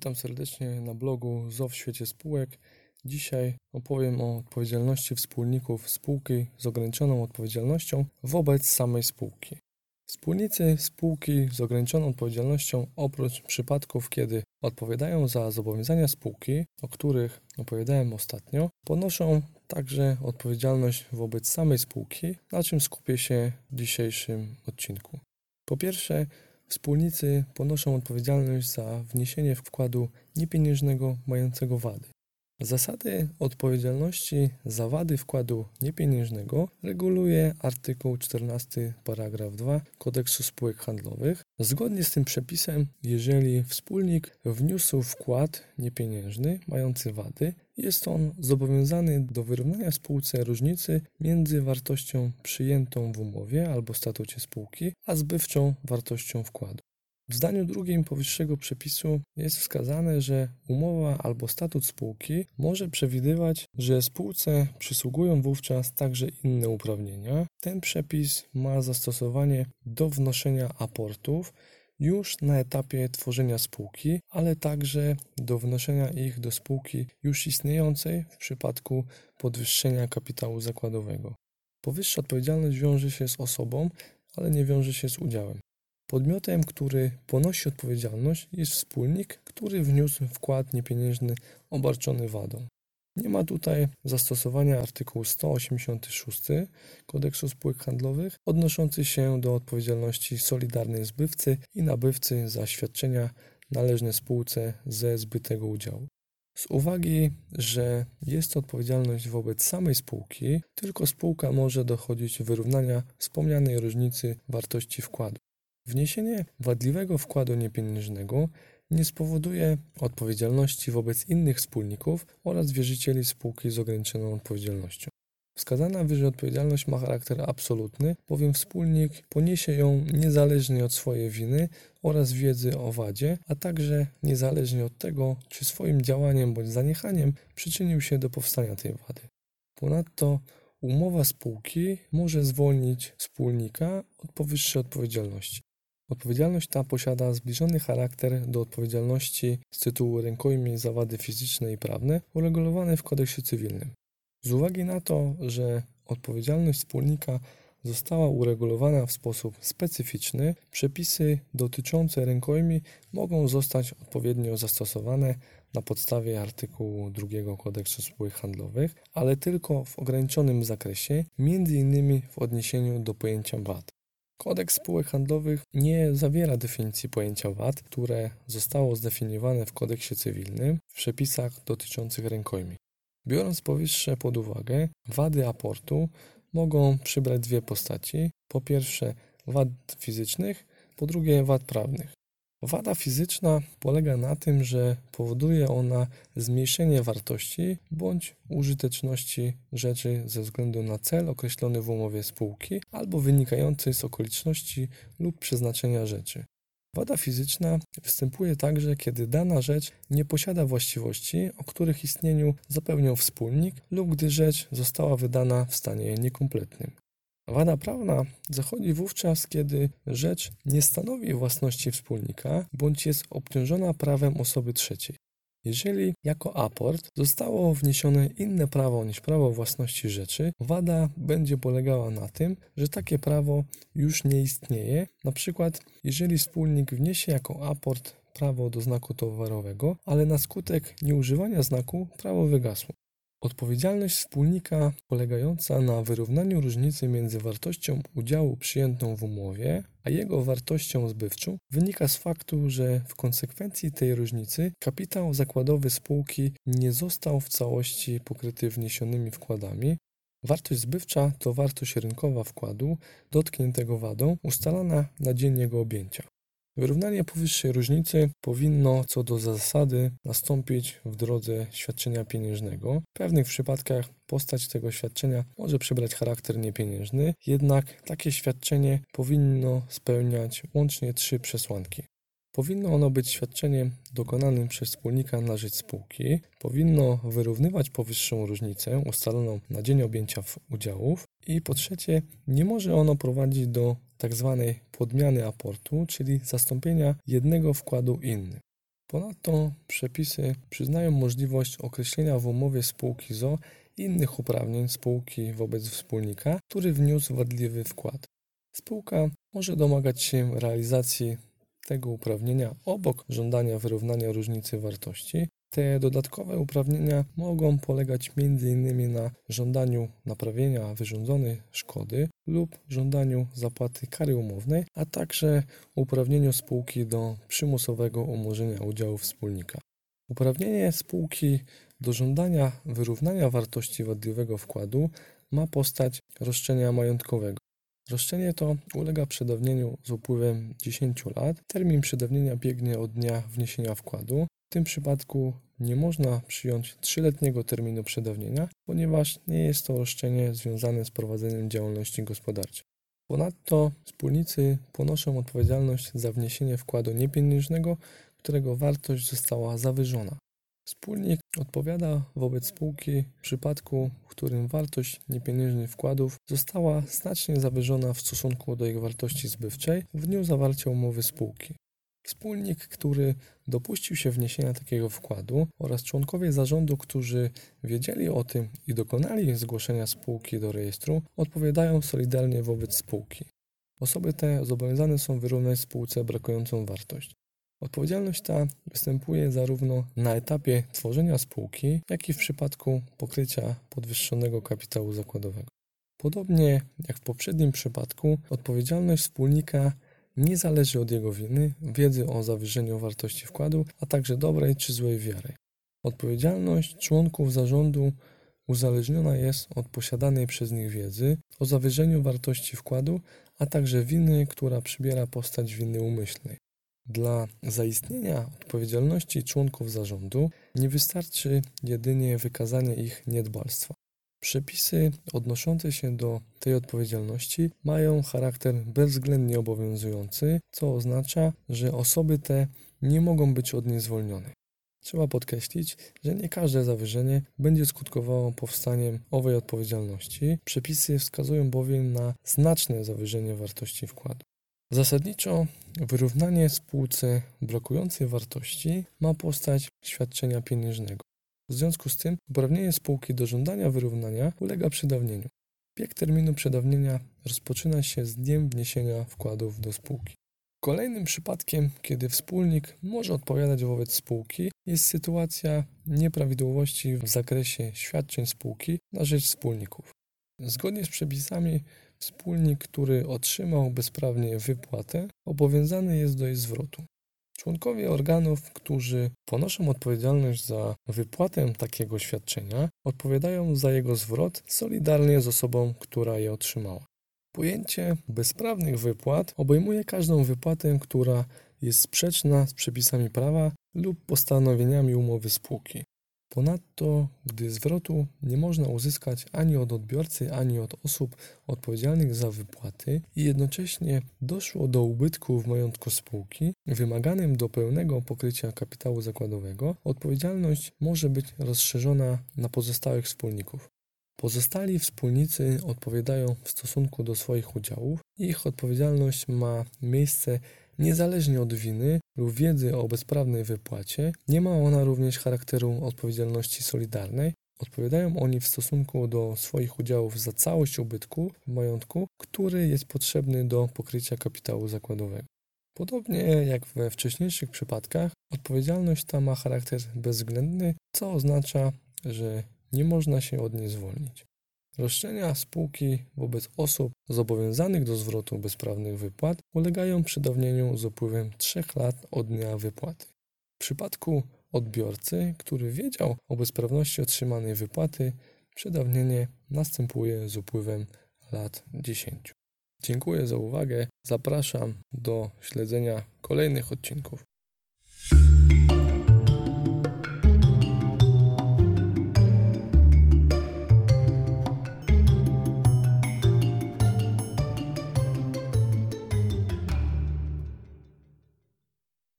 Witam serdecznie na blogu ZO w świecie spółek. Dzisiaj opowiem o odpowiedzialności wspólników spółki z ograniczoną odpowiedzialnością wobec samej spółki. Wspólnicy spółki z ograniczoną odpowiedzialnością, oprócz przypadków, kiedy odpowiadają za zobowiązania spółki, o których opowiadałem ostatnio, ponoszą także odpowiedzialność wobec samej spółki, na czym skupię się w dzisiejszym odcinku. Po pierwsze, Wspólnicy ponoszą odpowiedzialność za wniesienie wkładu niepieniężnego mającego wady. Zasady odpowiedzialności za wady wkładu niepieniężnego reguluje artykuł 14 paragraf 2 Kodeksu spółek handlowych. Zgodnie z tym przepisem, jeżeli wspólnik wniósł wkład niepieniężny mający wady, jest on zobowiązany do wyrównania spółce różnicy między wartością przyjętą w umowie albo statucie spółki, a zbywczą wartością wkładu. W zdaniu drugim powyższego przepisu jest wskazane, że umowa albo statut spółki może przewidywać, że spółce przysługują wówczas także inne uprawnienia. Ten przepis ma zastosowanie do wnoszenia aportów już na etapie tworzenia spółki, ale także do wnoszenia ich do spółki już istniejącej w przypadku podwyższenia kapitału zakładowego. Powyższa odpowiedzialność wiąże się z osobą, ale nie wiąże się z udziałem. Podmiotem, który ponosi odpowiedzialność, jest wspólnik, który wniósł wkład niepieniężny obarczony wadą. Nie ma tutaj zastosowania artykułu 186 Kodeksu Spółek Handlowych odnoszący się do odpowiedzialności solidarnej zbywcy i nabywcy za świadczenia należne spółce ze zbytego udziału. Z uwagi, że jest to odpowiedzialność wobec samej spółki, tylko spółka może dochodzić wyrównania wspomnianej różnicy wartości wkładu. Wniesienie wadliwego wkładu niepieniężnego nie spowoduje odpowiedzialności wobec innych wspólników oraz wierzycieli spółki z ograniczoną odpowiedzialnością. Wskazana wyżej odpowiedzialność ma charakter absolutny, bowiem wspólnik poniesie ją niezależnie od swojej winy oraz wiedzy o wadzie, a także niezależnie od tego, czy swoim działaniem bądź zaniechaniem przyczynił się do powstania tej wady. Ponadto umowa spółki może zwolnić wspólnika od powyższej odpowiedzialności. Odpowiedzialność ta posiada zbliżony charakter do odpowiedzialności z tytułu rękojmi za wady fizyczne i prawne uregulowane w kodeksie cywilnym. Z uwagi na to, że odpowiedzialność wspólnika została uregulowana w sposób specyficzny, przepisy dotyczące rękojmi mogą zostać odpowiednio zastosowane na podstawie artykułu 2 Kodeksu Spółek Handlowych, ale tylko w ograniczonym zakresie, m.in. w odniesieniu do pojęcia VAT. Kodeks spółek handlowych nie zawiera definicji pojęcia VAT, które zostało zdefiniowane w kodeksie cywilnym w przepisach dotyczących rękojmi. Biorąc powyższe pod uwagę, wady aportu mogą przybrać dwie postaci. Po pierwsze, wad fizycznych, po drugie, wad prawnych. Wada fizyczna polega na tym, że powoduje ona zmniejszenie wartości bądź użyteczności rzeczy ze względu na cel określony w umowie spółki albo wynikający z okoliczności lub przeznaczenia rzeczy. Wada fizyczna występuje także, kiedy dana rzecz nie posiada właściwości, o których istnieniu zapewniał wspólnik, lub gdy rzecz została wydana w stanie niekompletnym. Wada prawna zachodzi wówczas, kiedy rzecz nie stanowi własności wspólnika bądź jest obciążona prawem osoby trzeciej. Jeżeli jako aport zostało wniesione inne prawo niż prawo własności rzeczy, wada będzie polegała na tym, że takie prawo już nie istnieje. Na przykład, jeżeli wspólnik wniesie jako aport prawo do znaku towarowego, ale na skutek nieużywania znaku prawo wygasło. Odpowiedzialność wspólnika polegająca na wyrównaniu różnicy między wartością udziału przyjętą w umowie, a jego wartością zbywczą wynika z faktu, że w konsekwencji tej różnicy kapitał zakładowy spółki nie został w całości pokryty wniesionymi wkładami. Wartość zbywcza to wartość rynkowa wkładu dotkniętego wadą ustalana na dzień jego objęcia. Wyrównanie powyższej różnicy powinno co do zasady nastąpić w drodze świadczenia pieniężnego. W pewnych przypadkach postać tego świadczenia może przybrać charakter niepieniężny, jednak takie świadczenie powinno spełniać łącznie trzy przesłanki. Powinno ono być świadczeniem dokonanym przez wspólnika na rzecz spółki, powinno wyrównywać powyższą różnicę ustaloną na dzień objęcia udziałów i po trzecie nie może ono prowadzić do tzw. Tak podmiany aportu, czyli zastąpienia jednego wkładu innym. Ponadto przepisy przyznają możliwość określenia w umowie spółki ZO innych uprawnień spółki wobec wspólnika, który wniósł wadliwy wkład. Spółka może domagać się realizacji tego uprawnienia obok żądania wyrównania różnicy wartości. Te dodatkowe uprawnienia mogą polegać m.in. na żądaniu naprawienia wyrządzonej szkody lub żądaniu zapłaty kary umownej, a także uprawnieniu spółki do przymusowego umorzenia udziału wspólnika. Uprawnienie spółki do żądania wyrównania wartości wadliwego wkładu ma postać roszczenia majątkowego. Roszczenie to ulega przedawnieniu z upływem 10 lat. Termin przedawnienia biegnie od dnia wniesienia wkładu. W tym przypadku nie można przyjąć trzyletniego terminu przedawnienia, ponieważ nie jest to roszczenie związane z prowadzeniem działalności gospodarczej. Ponadto wspólnicy ponoszą odpowiedzialność za wniesienie wkładu niepieniężnego, którego wartość została zawyżona. Wspólnik odpowiada wobec spółki w przypadku, w którym wartość niepieniężnych wkładów została znacznie zawyżona w stosunku do ich wartości zbywczej w dniu zawarcia umowy spółki. Wspólnik, który dopuścił się wniesienia takiego wkładu oraz członkowie zarządu, którzy wiedzieli o tym i dokonali zgłoszenia spółki do rejestru, odpowiadają solidarnie wobec spółki. Osoby te zobowiązane są wyrównać spółce brakującą wartość. Odpowiedzialność ta występuje zarówno na etapie tworzenia spółki, jak i w przypadku pokrycia podwyższonego kapitału zakładowego. Podobnie jak w poprzednim przypadku, odpowiedzialność wspólnika nie zależy od jego winy, wiedzy o zawyżeniu wartości wkładu, a także dobrej czy złej wiary. Odpowiedzialność członków zarządu uzależniona jest od posiadanej przez nich wiedzy o zawyżeniu wartości wkładu, a także winy, która przybiera postać winy umyślnej. Dla zaistnienia odpowiedzialności członków zarządu nie wystarczy jedynie wykazanie ich niedbalstwa. Przepisy odnoszące się do tej odpowiedzialności mają charakter bezwzględnie obowiązujący, co oznacza, że osoby te nie mogą być od niej zwolnione. Trzeba podkreślić, że nie każde zawyżenie będzie skutkowało powstaniem owej odpowiedzialności. Przepisy wskazują bowiem na znaczne zawyżenie wartości wkładu. Zasadniczo wyrównanie spółce brakującej wartości ma postać świadczenia pieniężnego. W związku z tym uprawnienie spółki do żądania wyrównania ulega przedawnieniu. Bieg terminu przedawnienia rozpoczyna się z dniem wniesienia wkładów do spółki. Kolejnym przypadkiem, kiedy wspólnik może odpowiadać wobec spółki, jest sytuacja nieprawidłowości w zakresie świadczeń spółki na rzecz wspólników. Zgodnie z przepisami Wspólnik, który otrzymał bezprawnie wypłatę, obowiązany jest do jej zwrotu. Członkowie organów, którzy ponoszą odpowiedzialność za wypłatę takiego świadczenia, odpowiadają za jego zwrot solidarnie z osobą, która je otrzymała. Pojęcie bezprawnych wypłat obejmuje każdą wypłatę, która jest sprzeczna z przepisami prawa lub postanowieniami umowy spółki. Ponadto, gdy zwrotu nie można uzyskać ani od odbiorcy, ani od osób odpowiedzialnych za wypłaty i jednocześnie doszło do ubytku w majątku spółki wymaganym do pełnego pokrycia kapitału zakładowego, odpowiedzialność może być rozszerzona na pozostałych wspólników. Pozostali wspólnicy odpowiadają w stosunku do swoich udziałów i ich odpowiedzialność ma miejsce Niezależnie od winy lub wiedzy o bezprawnej wypłacie, nie ma ona również charakteru odpowiedzialności solidarnej. Odpowiadają oni w stosunku do swoich udziałów za całość ubytku majątku, który jest potrzebny do pokrycia kapitału zakładowego. Podobnie jak we wcześniejszych przypadkach, odpowiedzialność ta ma charakter bezwzględny, co oznacza, że nie można się od niej zwolnić. Roszczenia spółki wobec osób zobowiązanych do zwrotu bezprawnych wypłat ulegają przedawnieniu z upływem 3 lat od dnia wypłaty. W przypadku odbiorcy, który wiedział o bezprawności otrzymanej wypłaty, przedawnienie następuje z upływem lat 10. Dziękuję za uwagę. Zapraszam do śledzenia kolejnych odcinków.